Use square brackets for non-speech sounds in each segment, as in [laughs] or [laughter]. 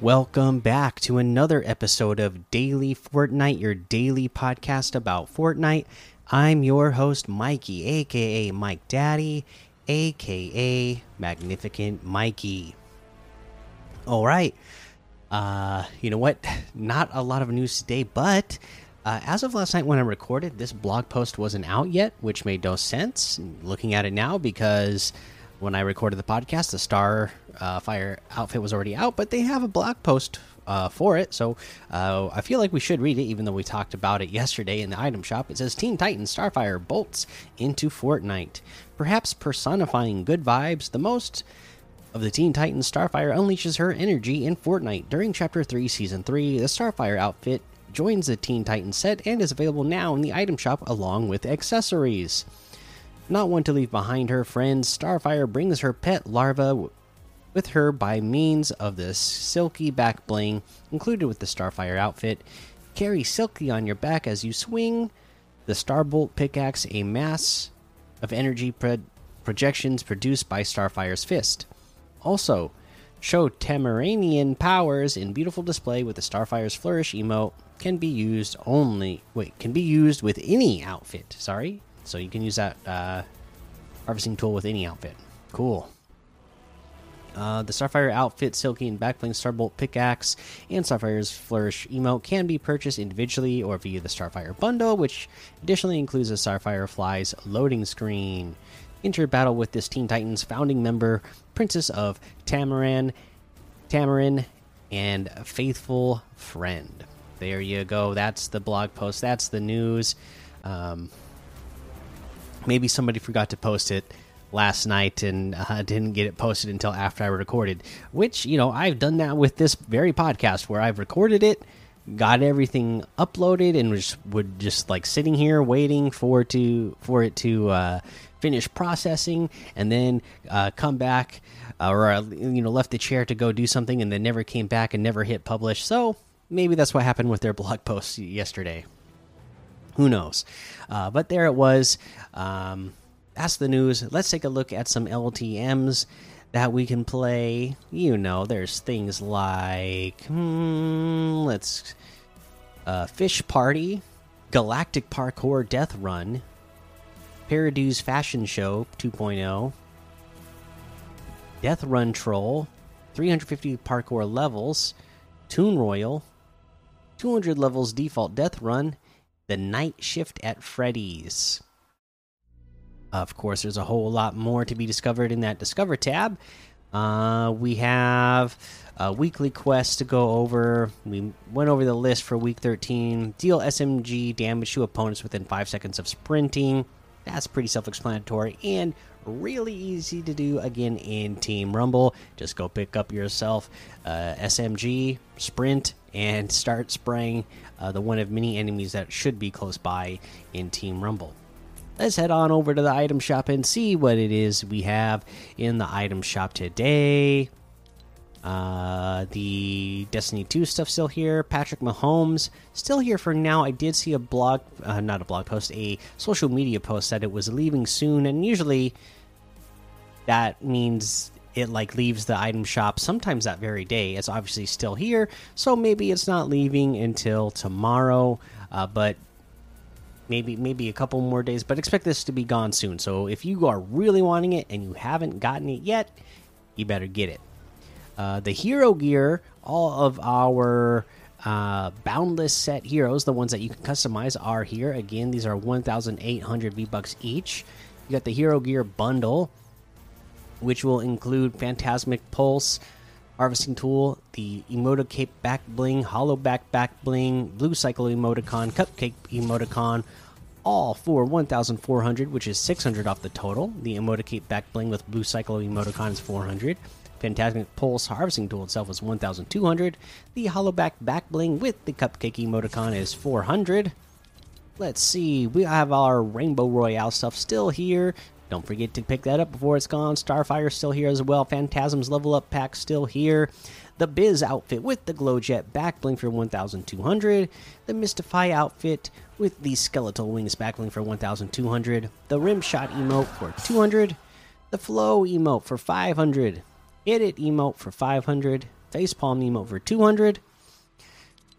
Welcome back to another episode of Daily Fortnite, your daily podcast about Fortnite. I'm your host, Mikey, aka Mike Daddy, aka Magnificent Mikey. All right. Uh, you know what? [laughs] Not a lot of news today, but uh, as of last night when I recorded, this blog post wasn't out yet, which made no sense. Looking at it now, because when I recorded the podcast, the Star uh, Fire outfit was already out, but they have a blog post uh, for it. So uh, I feel like we should read it, even though we talked about it yesterday in the item shop. It says Teen Titans Starfire bolts into Fortnite, perhaps personifying good vibes the most. Of the Teen Titans, Starfire unleashes her energy in Fortnite. During Chapter 3, Season 3, the Starfire outfit joins the Teen Titans set and is available now in the item shop along with accessories. Not one to leave behind her friends, Starfire brings her pet larva with her by means of the Silkie back bling included with the Starfire outfit. Carry Silkie on your back as you swing the Starbolt pickaxe, a mass of energy pro projections produced by Starfire's fist. Also, show Tamaranean powers in beautiful display with the Starfire's flourish emote can be used only wait can be used with any outfit. Sorry, so you can use that uh, harvesting tool with any outfit. Cool. Uh, the Starfire outfit, Silkie and Backbling Starbolt pickaxe, and Starfire's Flourish emote can be purchased individually or via the Starfire bundle, which additionally includes a Starfire Flies loading screen. Enter battle with this Teen Titans founding member, Princess of Tamaran, Tamarin, and faithful friend. There you go. That's the blog post. That's the news. Um, maybe somebody forgot to post it last night and uh, [laughs] didn't get it posted until after I recorded. Which you know I've done that with this very podcast where I've recorded it, got everything uploaded, and was would just like sitting here waiting for to for it to uh, finish processing, and then uh, come back. or you know, left the chair to go do something, and then never came back and never hit publish. So maybe that's what happened with their blog post yesterday. Who knows? Uh, but there it was. Um, that's the news. Let's take a look at some LTMs that we can play. You know, there's things like hmm, let's uh, Fish Party, Galactic Parkour Death Run, Paradise Fashion Show 2.0, Death Run Troll, 350 parkour levels, Toon Royal, 200 levels default Death Run, The Night Shift at Freddy's. Of course, there's a whole lot more to be discovered in that Discover tab. Uh, we have a weekly quest to go over. We went over the list for week 13. Deal SMG damage to opponents within 5 seconds of sprinting. That's pretty self explanatory and really easy to do again in Team Rumble. Just go pick up yourself uh, SMG, sprint, and start spraying uh, the one of many enemies that should be close by in Team Rumble let's head on over to the item shop and see what it is we have in the item shop today. Uh, the Destiny 2 stuff still here. Patrick Mahomes still here for now. I did see a blog, uh, not a blog post, a social media post that it was leaving soon, and usually that means it like leaves the item shop sometimes that very day. It's obviously still here, so maybe it's not leaving until tomorrow. Uh, but maybe maybe a couple more days, but expect this to be gone soon. So if you are really wanting it and you haven't gotten it yet, you better get it. Uh, the hero gear, all of our uh, boundless set heroes, the ones that you can customize, are here. Again, these are 1,800 V bucks each. You got the hero gear bundle, which will include Phantasmic Pulse, Harvesting Tool, the Emoticape Back Bling, Hollow Back Back Bling, Blue Cycle Emoticon, Cupcake Emoticon, all for 1,400, which is 600 off the total. The Emoticape Back Bling with Blue Cycle Emoticon is 400. Phantasmic Pulse Harvesting Tool itself is 1,200. The Hollowback Back Bling with the Cupcake Emoticon is 400. Let's see, we have our Rainbow Royale stuff still here. Don't forget to pick that up before it's gone. Starfire still here as well. Phantasm's level up pack still here. The Biz outfit with the Glowjet back bling for 1,200. The Mystify outfit with the Skeletal Wings back bling for 1,200. The Rim Shot emote for 200. The Flow emote for 500. Hit It emote for 500. Facepalm emote for 200.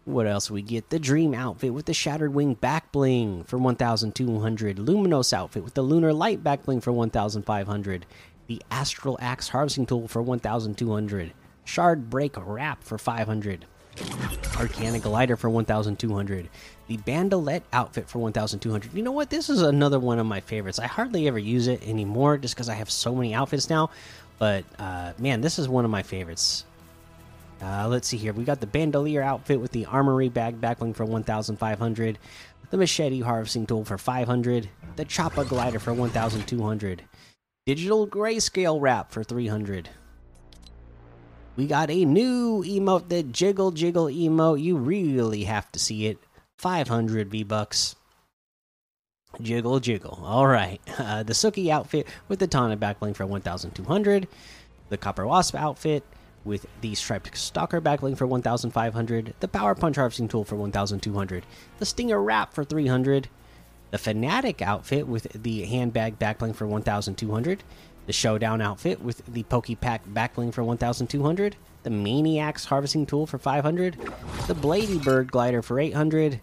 What else we get? The Dream outfit with the Shattered Wing back bling for 1,200. Luminos outfit with the Lunar Light back bling for 1,500. The Astral Axe harvesting tool for 1,200. Shard Break wrap for 500. Arcana glider for 1,200. The Bandolette outfit for 1,200. You know what? This is another one of my favorites. I hardly ever use it anymore just because I have so many outfits now. But uh, man, this is one of my favorites. Uh, let's see here. We got the bandolier outfit with the armory bag back bling for 1,500. The machete harvesting tool for 500. The choppa glider for 1,200. Digital grayscale wrap for 300. We got a new emote, the jiggle jiggle emote. You really have to see it. 500 V bucks. Jiggle jiggle. All right. [laughs] Uh, the Tsuki outfit with the Tana back bling for 1,200. The Copper Wasp outfit with the striped stalker back bling for 1500 the power punch harvesting tool for 1200 the stinger wrap for 300 the fanatic outfit with the handbag back bling for 1200 the showdown outfit with the pokepack back bling for 1200 the maniacs harvesting tool for 500 the blady bird glider for 800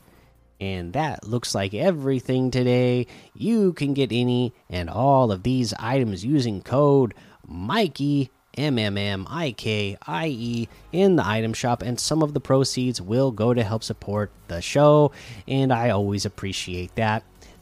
and that looks like everything today. You can get any and all of these items using code Mikey M M M I K I E in the item shop, and some of the proceeds will go to help support the show, and I always appreciate that.